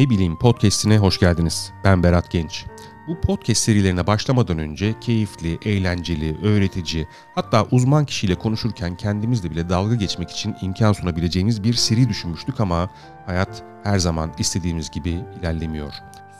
Ne bileyim podcast'ine hoş geldiniz. Ben Berat Genç. Bu podcast serilerine başlamadan önce keyifli, eğlenceli, öğretici, hatta uzman kişiyle konuşurken kendimizle bile dalga geçmek için imkan sunabileceğimiz bir seri düşünmüştük ama hayat her zaman istediğimiz gibi ilerlemiyor.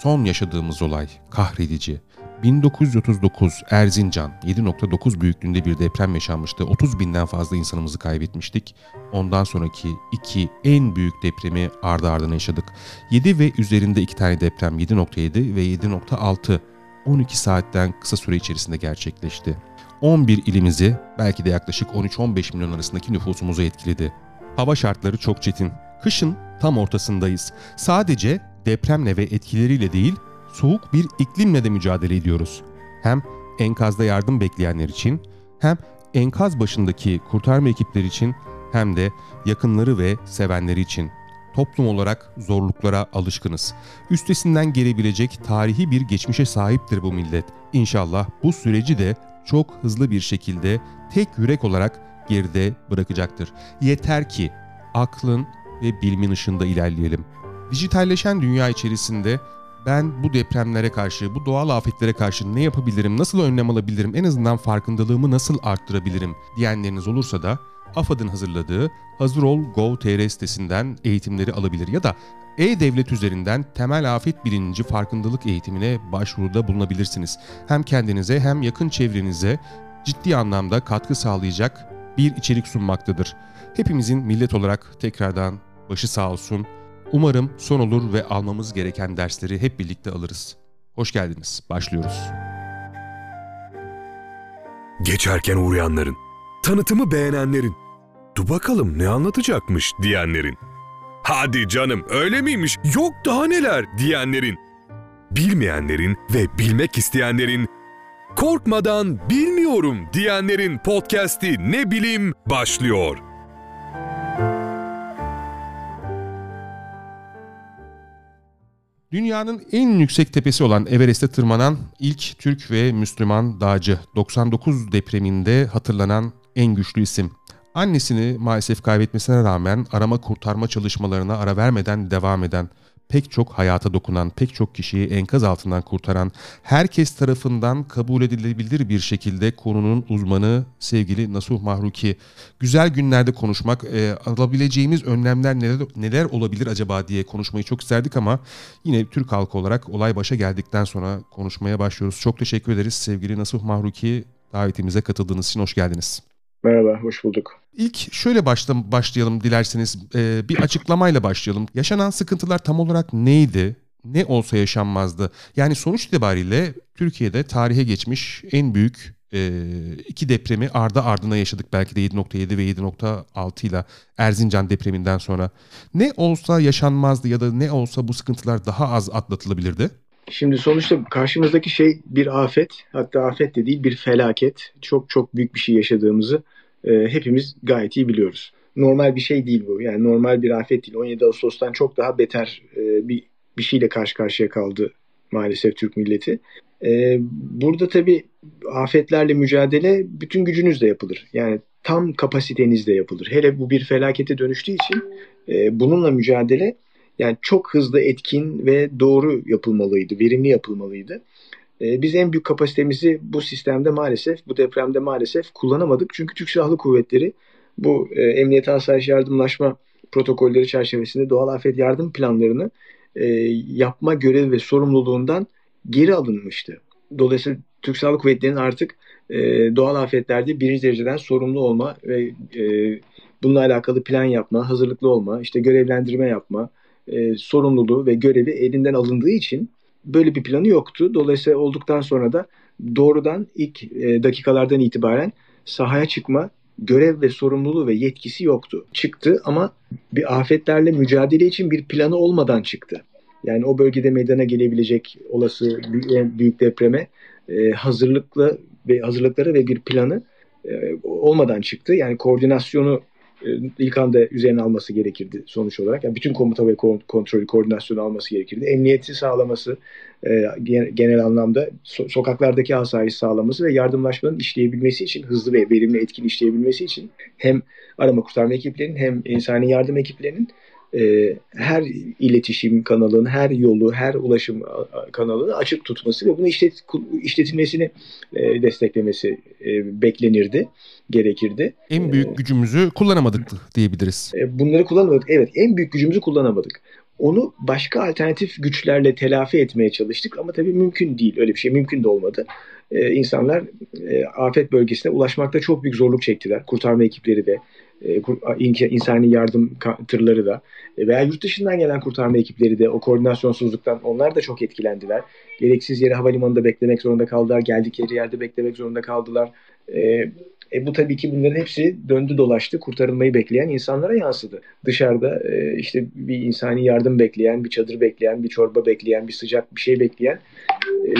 Son yaşadığımız olay kahredici. 1939 Erzincan 7.9 büyüklüğünde bir deprem yaşanmıştı. 30 binden fazla insanımızı kaybetmiştik. Ondan sonraki iki en büyük depremi ardı ardına yaşadık. 7 ve üzerinde iki tane deprem 7.7 ve 7.6 12 saatten kısa süre içerisinde gerçekleşti. 11 ilimizi belki de yaklaşık 13-15 milyon arasındaki nüfusumuzu etkiledi. Hava şartları çok çetin. Kışın tam ortasındayız. Sadece depremle ve etkileriyle değil, soğuk bir iklimle de mücadele ediyoruz. Hem enkazda yardım bekleyenler için, hem enkaz başındaki kurtarma ekipleri için hem de yakınları ve sevenleri için. Toplum olarak zorluklara alışkınız. Üstesinden gelebilecek tarihi bir geçmişe sahiptir bu millet. İnşallah bu süreci de çok hızlı bir şekilde tek yürek olarak geride bırakacaktır. Yeter ki aklın ve bilimin ışığında ilerleyelim. Dijitalleşen dünya içerisinde ben bu depremlere karşı, bu doğal afetlere karşı ne yapabilirim, nasıl önlem alabilirim, en azından farkındalığımı nasıl arttırabilirim diyenleriniz olursa da AFAD'ın hazırladığı Hazırol Gov.tr sitesinden eğitimleri alabilir ya da e-Devlet üzerinden temel afet bilinci farkındalık eğitimine başvuruda bulunabilirsiniz. Hem kendinize hem yakın çevrenize ciddi anlamda katkı sağlayacak bir içerik sunmaktadır. Hepimizin millet olarak tekrardan başı sağ olsun. Umarım son olur ve almamız gereken dersleri hep birlikte alırız. Hoş geldiniz. Başlıyoruz. Geçerken uğrayanların, tanıtımı beğenenlerin, ''Du bakalım ne anlatacakmış?'' diyenlerin, ''Hadi canım öyle miymiş, yok daha neler?'' diyenlerin, bilmeyenlerin ve bilmek isteyenlerin, ''Korkmadan bilmiyorum'' diyenlerin podcast'i Ne Bileyim başlıyor. Dünyanın en yüksek tepesi olan Everest'e tırmanan ilk Türk ve Müslüman dağcı. 99 depreminde hatırlanan en güçlü isim. Annesini maalesef kaybetmesine rağmen arama kurtarma çalışmalarına ara vermeden devam eden, pek çok hayata dokunan, pek çok kişiyi enkaz altından kurtaran, herkes tarafından kabul edilebilir bir şekilde konunun uzmanı sevgili Nasuh Mahruki. Güzel günlerde konuşmak, e, alabileceğimiz önlemler neler, neler olabilir acaba diye konuşmayı çok isterdik ama yine Türk halkı olarak olay başa geldikten sonra konuşmaya başlıyoruz. Çok teşekkür ederiz sevgili Nasuh Mahruki. Davetimize katıldığınız için hoş geldiniz. Merhaba, hoş bulduk. İlk şöyle başla, başlayalım dilerseniz. Ee, bir açıklamayla başlayalım. Yaşanan sıkıntılar tam olarak neydi? Ne olsa yaşanmazdı. Yani sonuç itibariyle Türkiye'de tarihe geçmiş en büyük e, iki depremi ardı ardına yaşadık. Belki de 7.7 ve 7.6 ile Erzincan depreminden sonra. Ne olsa yaşanmazdı ya da ne olsa bu sıkıntılar daha az atlatılabilirdi? Şimdi sonuçta karşımızdaki şey bir afet, hatta afet de değil bir felaket. Çok çok büyük bir şey yaşadığımızı e, hepimiz gayet iyi biliyoruz. Normal bir şey değil bu. Yani normal bir afet değil. 17 Ağustos'tan çok daha beter e, bir bir şeyle karşı karşıya kaldı maalesef Türk milleti. E, burada tabii afetlerle mücadele bütün gücünüzle yapılır. Yani tam kapasitenizle yapılır. Hele bu bir felakete dönüştüğü için e, bununla mücadele yani çok hızlı, etkin ve doğru yapılmalıydı, verimli yapılmalıydı. Ee, biz en büyük kapasitemizi bu sistemde maalesef, bu depremde maalesef kullanamadık. Çünkü Türk Silahlı Kuvvetleri bu e, emniyet asayiş yardımlaşma protokolleri çerçevesinde doğal afet yardım planlarını e, yapma görevi ve sorumluluğundan geri alınmıştı. Dolayısıyla Türk Silahlı Kuvvetleri'nin artık e, doğal afetlerde birinci dereceden sorumlu olma ve e, bununla alakalı plan yapma, hazırlıklı olma, işte görevlendirme yapma, e, sorumluluğu ve görevi elinden alındığı için böyle bir planı yoktu. Dolayısıyla olduktan sonra da doğrudan ilk e, dakikalardan itibaren sahaya çıkma görev ve sorumluluğu ve yetkisi yoktu. Çıktı ama bir afetlerle mücadele için bir planı olmadan çıktı. Yani o bölgede meydana gelebilecek olası büyük depreme e, hazırlıklı ve hazırlıkları ve bir planı e, olmadan çıktı. Yani koordinasyonu e, ilk anda üzerine alması gerekirdi sonuç olarak. Yani bütün komuta ve kontrolü, koordinasyonu alması gerekirdi. Emniyeti sağlaması e, genel anlamda sokaklardaki asayiş sağlaması ve yardımlaşmanın işleyebilmesi için, hızlı ve verimli etkin işleyebilmesi için hem arama kurtarma ekiplerinin hem insani yardım ekiplerinin e, her iletişim kanalının, her yolu, her ulaşım kanalını açık tutması ve bunu işlet, işletilmesini e, desteklemesi e, beklenirdi, gerekirdi. En büyük gücümüzü kullanamadık diyebiliriz. E, bunları kullanamadık. Evet, en büyük gücümüzü kullanamadık. Onu başka alternatif güçlerle telafi etmeye çalıştık ama tabii mümkün değil. Öyle bir şey mümkün de olmadı. Ee, insanlar e, afet bölgesine ulaşmakta çok büyük zorluk çektiler. Kurtarma ekipleri de, e, insani yardım tırları da e, veya yurt dışından gelen kurtarma ekipleri de o koordinasyonsuzluktan onlar da çok etkilendiler. Gereksiz yere havalimanında beklemek zorunda kaldılar. Geldikleri yerde beklemek zorunda kaldılar. E, e bu tabii ki bunların hepsi döndü dolaştı kurtarılmayı bekleyen insanlara yansıdı. Dışarıda e, işte bir insani yardım bekleyen, bir çadır bekleyen, bir çorba bekleyen, bir sıcak bir şey bekleyen e,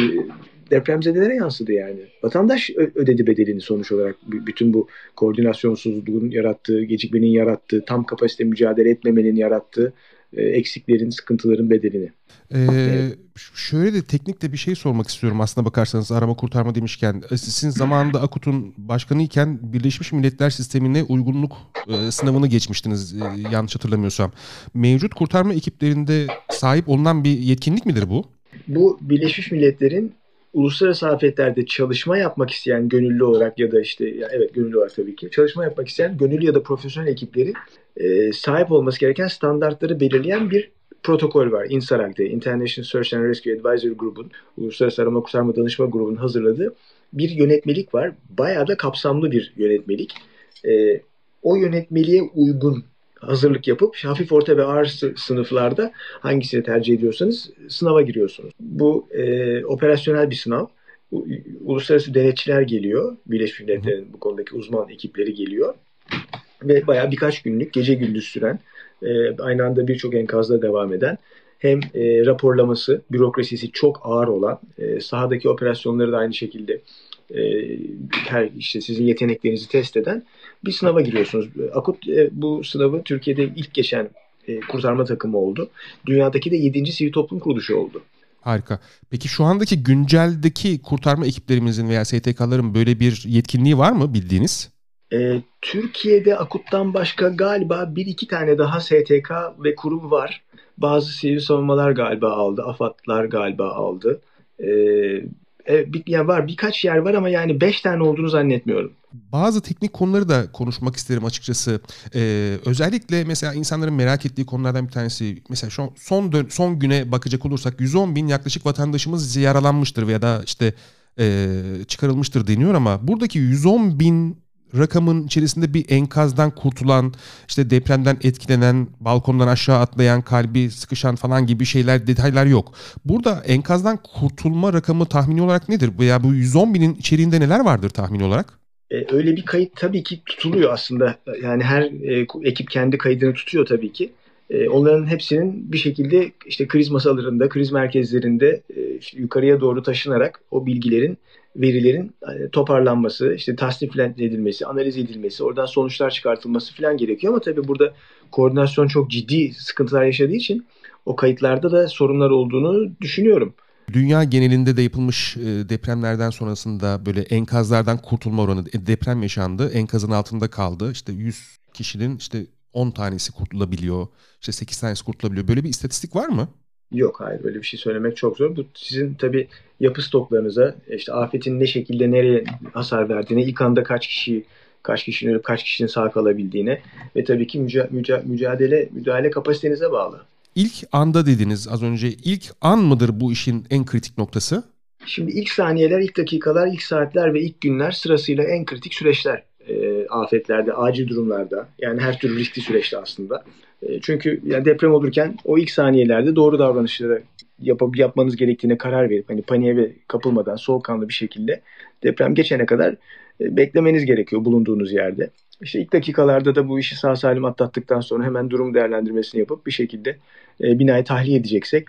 depremzedelere yansıdı yani. Vatandaş ödedi bedelini sonuç olarak bütün bu koordinasyonsuzluğun yarattığı, gecikmenin yarattığı, tam kapasite mücadele etmemenin yarattığı e, eksiklerin, sıkıntıların bedelini. Ee, şöyle de teknik de bir şey sormak istiyorum aslında bakarsanız arama kurtarma demişken. E, sizin zamanında AKUT'un başkanı iken Birleşmiş Milletler Sistemi'ne uygunluk e, sınavını geçmiştiniz e, yanlış hatırlamıyorsam. Mevcut kurtarma ekiplerinde sahip olunan bir yetkinlik midir bu? Bu Birleşmiş Milletler'in uluslararası afetlerde çalışma yapmak isteyen gönüllü olarak ya da işte ya evet gönüllü olarak tabii ki çalışma yapmak isteyen gönüllü ya da profesyonel ekipleri e, sahip olması gereken standartları belirleyen bir protokol var. INSARAG International Search and Rescue Advisory Group'un, Uluslararası Arama Kurtarma Danışma Grubu'nun hazırladığı bir yönetmelik var. Bayağı da kapsamlı bir yönetmelik. E, o yönetmeliğe uygun hazırlık yapıp hafif orta ve ağır sınıflarda hangisini tercih ediyorsanız sınava giriyorsunuz. Bu e, operasyonel bir sınav. Uluslararası denetçiler geliyor. Birleşmiş Milletler'in bu konudaki uzman ekipleri geliyor. Ve bayağı birkaç günlük gece gündüz süren e, aynı anda birçok enkazda devam eden hem e, raporlaması, bürokrasisi çok ağır olan, e, sahadaki operasyonları da aynı şekilde e, her işte sizin yeteneklerinizi test eden bir sınava giriyorsunuz. Akut e, bu sınavı Türkiye'de ilk geçen e, kurtarma takımı oldu. Dünyadaki de 7. sivil toplum kuruluşu oldu. Harika. Peki şu andaki günceldeki kurtarma ekiplerimizin veya STK'ların böyle bir yetkinliği var mı bildiğiniz? E, Türkiye'de Akut'tan başka galiba bir iki tane daha STK ve kurum var. Bazı sivil savunmalar galiba aldı, AFAD'lar galiba aldı. E, e, bir, yani var birkaç yer var ama yani beş tane olduğunu zannetmiyorum. Bazı teknik konuları da konuşmak isterim açıkçası. Ee, özellikle mesela insanların merak ettiği konulardan bir tanesi mesela şu son dön- son güne bakacak olursak 110 bin yaklaşık vatandaşımız yaralanmıştır veya da işte e, çıkarılmıştır deniyor ama buradaki 110 bin rakamın içerisinde bir enkazdan kurtulan, işte depremden etkilenen, balkondan aşağı atlayan, kalbi sıkışan falan gibi şeyler, detaylar yok. Burada enkazdan kurtulma rakamı tahmini olarak nedir? Veya bu 110 binin içeriğinde neler vardır tahmini olarak? E, öyle bir kayıt tabii ki tutuluyor aslında. Yani her e, ekip kendi kaydını tutuyor tabii ki. E, onların hepsinin bir şekilde işte kriz masalarında, kriz merkezlerinde işte yukarıya doğru taşınarak o bilgilerin verilerin e, toparlanması, işte tasnif edilmesi, analiz edilmesi, oradan sonuçlar çıkartılması falan gerekiyor. Ama tabii burada koordinasyon çok ciddi sıkıntılar yaşadığı için o kayıtlarda da sorunlar olduğunu düşünüyorum. Dünya genelinde de yapılmış e, depremlerden sonrasında böyle enkazlardan kurtulma oranı e, deprem yaşandı. Enkazın altında kaldı. İşte 100 kişinin işte 10 tanesi kurtulabiliyor. İşte 8 tanesi kurtulabiliyor. Böyle bir istatistik var mı? Yok hayır böyle bir şey söylemek çok zor. Bu sizin tabi yapı stoklarınıza işte afetin ne şekilde nereye hasar verdiğine, ilk anda kaç kişi kaç kişinin ölüp kaç kişinin sağ kalabildiğine ve tabii ki müca, müca, mücadele müdahale kapasitenize bağlı. İlk anda dediniz az önce ilk an mıdır bu işin en kritik noktası? Şimdi ilk saniyeler, ilk dakikalar, ilk saatler ve ilk günler sırasıyla en kritik süreçler e, afetlerde, acil durumlarda yani her türlü riskli süreçte aslında. E, çünkü yani deprem olurken o ilk saniyelerde doğru davranışları yapıp yapmanız gerektiğine karar verip hani paniğe kapılmadan soğukkanlı bir şekilde deprem geçene kadar e, beklemeniz gerekiyor bulunduğunuz yerde. İşte ilk dakikalarda da bu işi sağ salim atlattıktan sonra hemen durum değerlendirmesini yapıp bir şekilde binayı tahliye edeceksek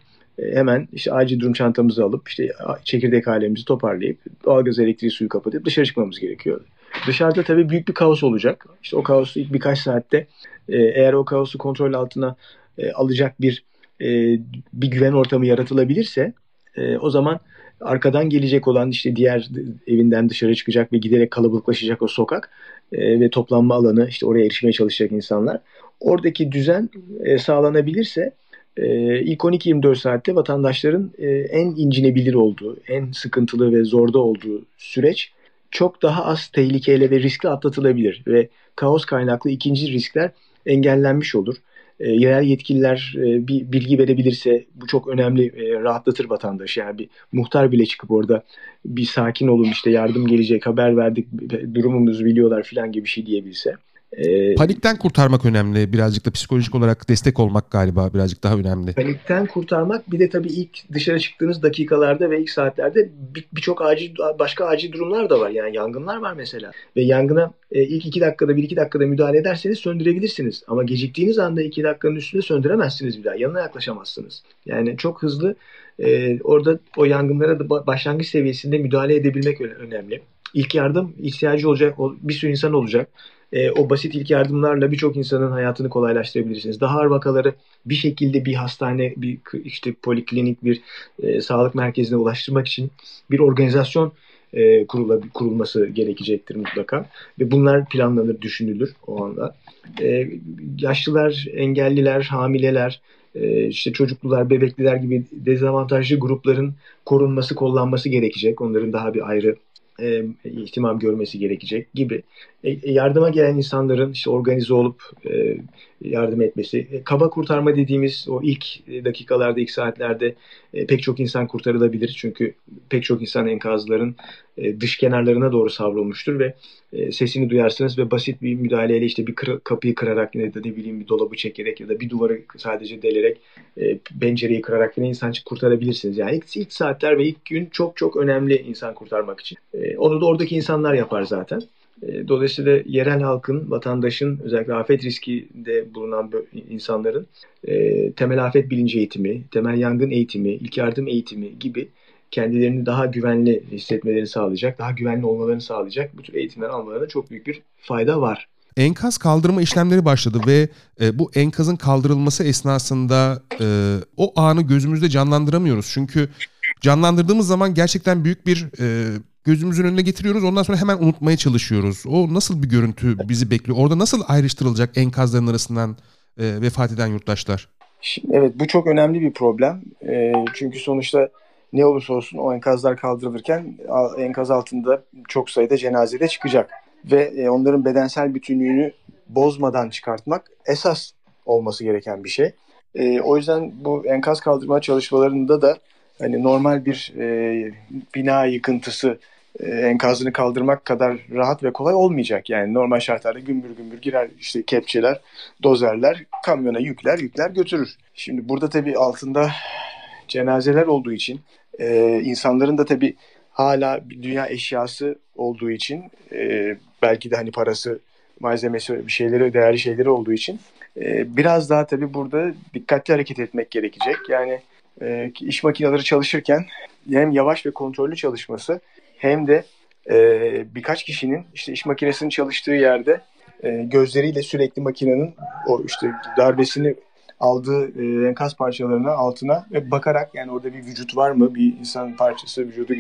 hemen işte acil durum çantamızı alıp işte çekirdek alemimizi toparlayıp doğalgaz elektriği suyu kapatıp dışarı çıkmamız gerekiyor. Dışarıda tabii büyük bir kaos olacak. İşte o kaosu ilk birkaç saatte e, eğer o kaosu kontrol altına e, alacak bir e, bir güven ortamı yaratılabilirse e, o zaman arkadan gelecek olan işte diğer evinden dışarı çıkacak ve giderek kalabalıklaşacak o sokak e, ve toplanma alanı işte oraya erişmeye çalışacak insanlar Oradaki düzen e, sağlanabilirse e, ilk 12-24 saatte vatandaşların e, en incinebilir olduğu, en sıkıntılı ve zorda olduğu süreç çok daha az tehlikeyle ve riskli atlatılabilir ve kaos kaynaklı ikinci riskler engellenmiş olur. E, yerel yetkililer e, bir bilgi verebilirse bu çok önemli e, rahatlatır vatandaşı. Yani bir muhtar bile çıkıp orada bir sakin olun işte yardım gelecek haber verdik durumumuzu biliyorlar filan gibi bir şey diyebilse. Ee, Panikten kurtarmak önemli. Birazcık da psikolojik olarak destek olmak galiba birazcık daha önemli. Panikten kurtarmak bir de tabii ilk dışarı çıktığınız dakikalarda ve ilk saatlerde birçok bir acil başka acil durumlar da var. Yani yangınlar var mesela. Ve yangına e, ilk iki dakikada bir iki dakikada müdahale ederseniz söndürebilirsiniz. Ama geciktiğiniz anda iki dakikanın üstünde söndüremezsiniz bir daha. Yanına yaklaşamazsınız. Yani çok hızlı e, orada o yangınlara da başlangıç seviyesinde müdahale edebilmek önemli. İlk yardım ihtiyacı olacak bir sürü insan olacak e, o basit ilk yardımlarla birçok insanın hayatını kolaylaştırabilirsiniz. Daha ağır vakaları bir şekilde bir hastane, bir işte poliklinik, bir e, sağlık merkezine ulaştırmak için bir organizasyon e, kurula, kurulması gerekecektir mutlaka. Ve bunlar planlanır, düşünülür o anda. E, yaşlılar, engelliler, hamileler, e, işte çocuklular, bebekliler gibi dezavantajlı grupların korunması, kollanması gerekecek. Onların daha bir ayrı e, ihtimam görmesi gerekecek gibi. E, yardıma gelen insanların işte organize olup e, yardım etmesi. E, kaba kurtarma dediğimiz o ilk dakikalarda, ilk saatlerde e, pek çok insan kurtarılabilir. Çünkü pek çok insan enkazların e, dış kenarlarına doğru savrulmuştur ve sesini duyarsınız ve basit bir müdahaleyle işte bir kapıyı kırarak ya da ne bileyim bir dolabı çekerek ya da bir duvarı sadece delerek pencereyi kırarak yine insan kurtarabilirsiniz. Yani ilk, ilk saatler ve ilk gün çok çok önemli insan kurtarmak için. Onu da oradaki insanlar yapar zaten. E, dolayısıyla yerel halkın, vatandaşın, özellikle afet riskinde bulunan insanların e, temel afet bilinci eğitimi, temel yangın eğitimi, ilk yardım eğitimi gibi kendilerini daha güvenli hissetmelerini sağlayacak, daha güvenli olmalarını sağlayacak bu tür eğitimler almalarına çok büyük bir fayda var. Enkaz kaldırma işlemleri başladı ve e, bu enkazın kaldırılması esnasında e, o anı gözümüzde canlandıramıyoruz. Çünkü canlandırdığımız zaman gerçekten büyük bir e, gözümüzün önüne getiriyoruz. Ondan sonra hemen unutmaya çalışıyoruz. O nasıl bir görüntü bizi bekliyor? Orada nasıl ayrıştırılacak enkazların arasından e, vefat eden yurttaşlar? Şimdi, evet bu çok önemli bir problem. E, çünkü sonuçta ne olursa olsun o enkazlar kaldırılırken enkaz altında çok sayıda cenazede çıkacak. Ve e, onların bedensel bütünlüğünü bozmadan çıkartmak esas olması gereken bir şey. E, o yüzden bu enkaz kaldırma çalışmalarında da hani normal bir e, bina yıkıntısı e, enkazını kaldırmak kadar rahat ve kolay olmayacak. Yani normal şartlarda gümbür gümbür girer işte kepçeler, dozerler, kamyona yükler, yükler götürür. Şimdi burada tabii altında cenazeler olduğu için e, insanların da tabii hala dünya eşyası olduğu için e, belki de hani parası, malzemesi, bir şeyleri, değerli şeyleri olduğu için e, biraz daha tabii burada dikkatli hareket etmek gerekecek. Yani e, iş makineleri çalışırken hem yavaş ve kontrollü çalışması hem de e, birkaç kişinin işte iş makinesinin çalıştığı yerde e, gözleriyle sürekli makinenin o işte darbesini aldığı e, enkaz parçalarına altına ve bakarak yani orada bir vücut var mı bir insan parçası vücudu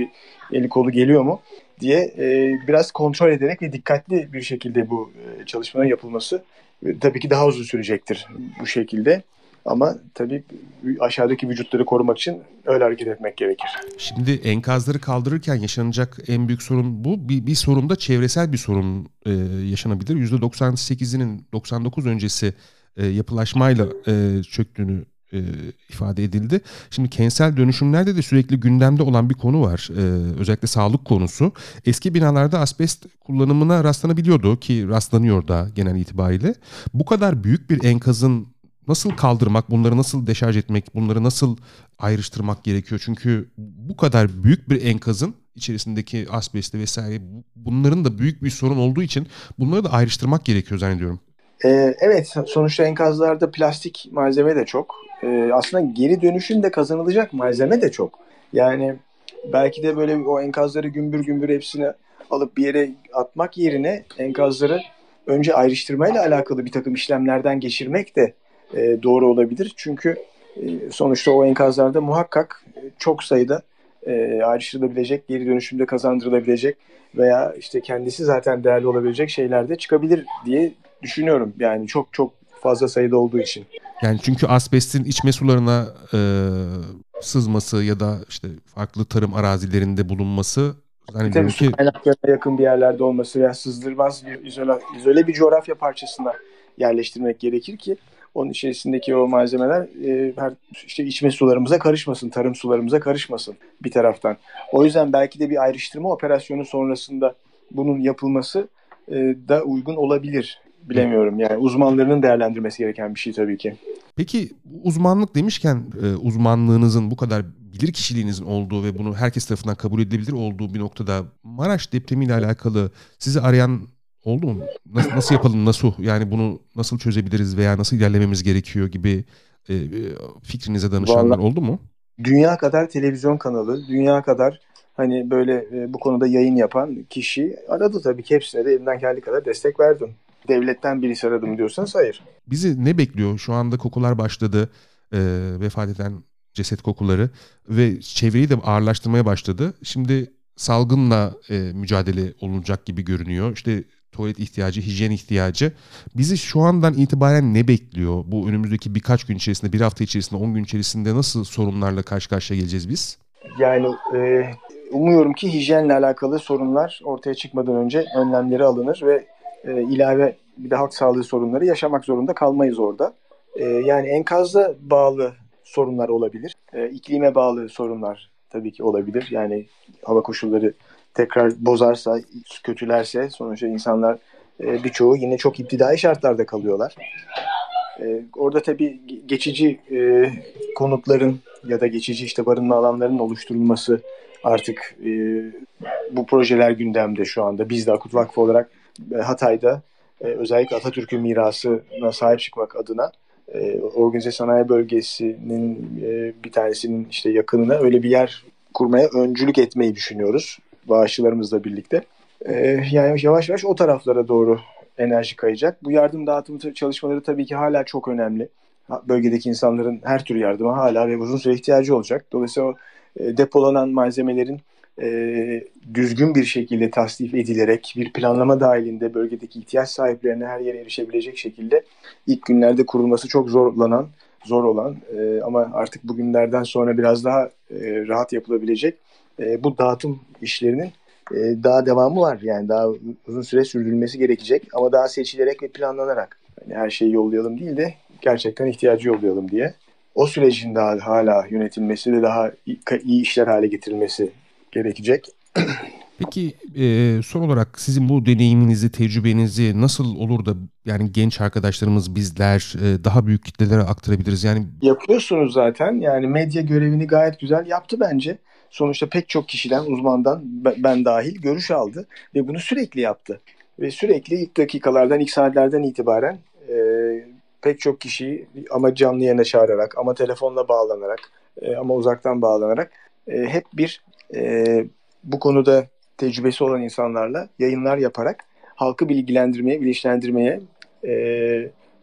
eli kolu geliyor mu diye e, biraz kontrol ederek ve dikkatli bir şekilde bu e, çalışmanın yapılması e, tabii ki daha uzun sürecektir bu şekilde. Ama tabii aşağıdaki vücutları korumak için öyle hareket etmek gerekir. Şimdi enkazları kaldırırken yaşanacak en büyük sorun bu. Bir, bir sorun da çevresel bir sorun e, yaşanabilir. %98'inin 99 öncesi e, yapılaşmayla e, çöktüğünü e, ifade edildi. Şimdi kentsel dönüşümlerde de sürekli gündemde olan bir konu var. E, özellikle sağlık konusu. Eski binalarda asbest kullanımına rastlanabiliyordu ki rastlanıyor da genel itibariyle. Bu kadar büyük bir enkazın nasıl kaldırmak, bunları nasıl deşarj etmek, bunları nasıl ayrıştırmak gerekiyor? Çünkü bu kadar büyük bir enkazın içerisindeki asbesti vesaire bunların da büyük bir sorun olduğu için bunları da ayrıştırmak gerekiyor zannediyorum. Ee, evet sonuçta enkazlarda plastik malzeme de çok. Ee, aslında geri dönüşüm de kazanılacak malzeme de çok. Yani belki de böyle o enkazları gümbür gümbür hepsini alıp bir yere atmak yerine enkazları önce ayrıştırmayla alakalı bir takım işlemlerden geçirmek de e, doğru olabilir. Çünkü e, sonuçta o enkazlarda muhakkak çok sayıda e, ayrıştırılabilecek, geri dönüşümde kazandırılabilecek veya işte kendisi zaten değerli olabilecek şeyler de çıkabilir diye düşünüyorum. Yani çok çok fazla sayıda olduğu için. Yani çünkü asbestin içme sularına e, sızması ya da işte farklı tarım arazilerinde bulunması zannediyorum Tabii ki... kaynaklarına yakın bir yerlerde olması veya sızdırmaz bir izole, izole bir coğrafya parçasına yerleştirmek gerekir ki onun içerisindeki o malzemeler e, her işte içme sularımıza karışmasın, tarım sularımıza karışmasın bir taraftan. O yüzden belki de bir ayrıştırma operasyonu sonrasında bunun yapılması e, da uygun olabilir. Bilemiyorum yani uzmanlarının değerlendirmesi gereken bir şey tabii ki. Peki uzmanlık demişken e, uzmanlığınızın bu kadar bilir kişiliğinizin olduğu ve bunu herkes tarafından kabul edilebilir olduğu bir noktada Maraş depremiyle alakalı sizi arayan oldu mu? Nasıl, nasıl yapalım, nasıl yani bunu nasıl çözebiliriz veya nasıl ilerlememiz gerekiyor gibi e, fikrinize danışanlar Vallahi, oldu mu? Dünya kadar televizyon kanalı, dünya kadar hani böyle e, bu konuda yayın yapan kişi aradı tabii ki hepsine de elimden geldiği kadar destek verdim. Devletten birisi aradım diyorsanız hayır. Bizi ne bekliyor? Şu anda kokular başladı. E, vefat eden ceset kokuları ve çevreyi de ağırlaştırmaya başladı. Şimdi salgınla e, mücadele olunacak gibi görünüyor. İşte tuvalet ihtiyacı, hijyen ihtiyacı. Bizi şu andan itibaren ne bekliyor? Bu önümüzdeki birkaç gün içerisinde, bir hafta içerisinde, on gün içerisinde nasıl sorunlarla karşı karşıya geleceğiz biz? Yani e, umuyorum ki hijyenle alakalı sorunlar ortaya çıkmadan önce önlemleri alınır ve e, ilave bir de halk sağlığı sorunları yaşamak zorunda kalmayız orada. E, yani enkazda bağlı sorunlar olabilir. E, iklime bağlı sorunlar tabii ki olabilir. Yani hava koşulları tekrar bozarsa, kötülerse sonuçta insanlar e, birçoğu yine çok iptidai şartlarda kalıyorlar. E, orada tabii geçici e, konutların ya da geçici işte barınma alanlarının oluşturulması artık e, bu projeler gündemde şu anda. Biz de Akut Vakfı olarak e, Hatay'da e, özellikle Atatürk'ün mirasına sahip çıkmak adına e, organize sanayi bölgesinin e, bir tanesinin işte yakınına öyle bir yer kurmaya öncülük etmeyi düşünüyoruz bağışçılarımızla birlikte. E, yani yavaş yavaş o taraflara doğru enerji kayacak. Bu yardım dağıtım çalışmaları tabii ki hala çok önemli. Bölgedeki insanların her tür yardıma hala ve uzun süre ihtiyacı olacak. Dolayısıyla o e, depolanan malzemelerin e, düzgün bir şekilde tasnif edilerek bir planlama dahilinde bölgedeki ihtiyaç sahiplerine her yere erişebilecek şekilde ilk günlerde kurulması çok zorlanan, zor olan e, ama artık bugünlerden sonra biraz daha rahat yapılabilecek e, bu dağıtım işlerinin e, daha devamı var. Yani daha uzun süre sürdürülmesi gerekecek ama daha seçilerek ve planlanarak yani her şeyi yollayalım değil de gerçekten ihtiyacı yollayalım diye. O sürecin daha hala yönetilmesi ve daha iyi işler hale getirilmesi gerekecek. Peki e, son olarak sizin bu deneyiminizi, tecrübenizi nasıl olur da yani genç arkadaşlarımız bizler e, daha büyük kitlelere aktarabiliriz? Yani yapıyorsunuz zaten. Yani medya görevini gayet güzel yaptı bence. Sonuçta pek çok kişiden, uzmandan ben dahil görüş aldı ve bunu sürekli yaptı. Ve sürekli ilk dakikalardan, ilk saatlerden itibaren e, pek çok kişiyi ama canlı yayına çağırarak, ama telefonla bağlanarak, e, ama uzaktan bağlanarak e, hep bir e, bu konuda tecrübesi olan insanlarla yayınlar yaparak halkı bilgilendirmeye, bilinçlendirmeye e,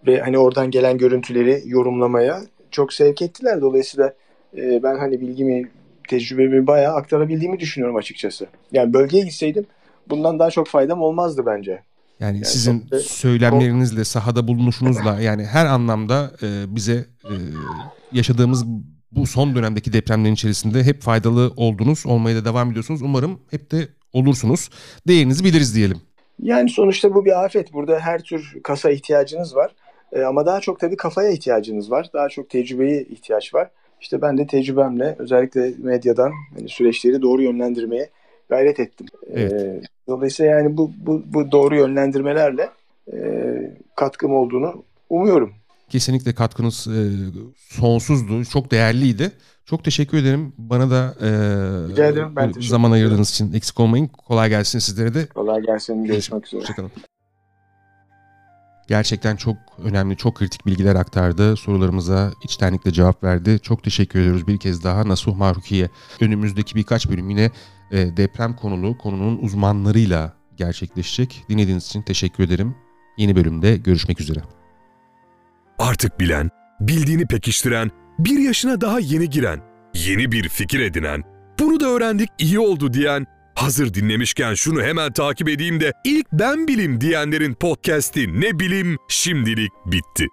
ve hani oradan gelen görüntüleri yorumlamaya çok sevk ettiler. Dolayısıyla e, ben hani bilgimi, tecrübemi bayağı aktarabildiğimi düşünüyorum açıkçası. Yani bölgeye gitseydim bundan daha çok faydam olmazdı bence. Yani, yani sizin de, söylemlerinizle, sahada bulunuşunuzla yani her anlamda e, bize e, yaşadığımız bu son dönemdeki depremlerin içerisinde hep faydalı oldunuz, olmaya da devam ediyorsunuz. Umarım hep de olursunuz. Değerinizi biliriz diyelim. Yani sonuçta bu bir afet. Burada her tür kasa ihtiyacınız var. E, ama daha çok tabii kafaya ihtiyacınız var. Daha çok tecrübeye ihtiyaç var. İşte ben de tecrübemle özellikle medyadan hani süreçleri doğru yönlendirmeye gayret ettim. Evet. E, dolayısıyla yani bu, bu, bu doğru yönlendirmelerle e, katkım olduğunu umuyorum. Kesinlikle katkınız e, sonsuzdu. Çok değerliydi. Çok teşekkür ederim. Bana da e, ederim. Ben zaman ayırdığınız için eksik olmayın. Kolay gelsin sizlere de. Kolay gelsin. Görüşmek üzere. Hoşçakalın. Gerçekten çok önemli, çok kritik bilgiler aktardı. Sorularımıza içtenlikle cevap verdi. Çok teşekkür ediyoruz bir kez daha Nasuh Maruki'ye. Önümüzdeki birkaç bölüm yine e, deprem konulu, konunun uzmanlarıyla gerçekleşecek. Dinlediğiniz için teşekkür ederim. Yeni bölümde görüşmek üzere. Artık bilen, bildiğini pekiştiren, bir yaşına daha yeni giren, yeni bir fikir edinen, bunu da öğrendik iyi oldu diyen, hazır dinlemişken şunu hemen takip edeyim de ilk ben bilim diyenlerin podcast'i ne bilim şimdilik bitti.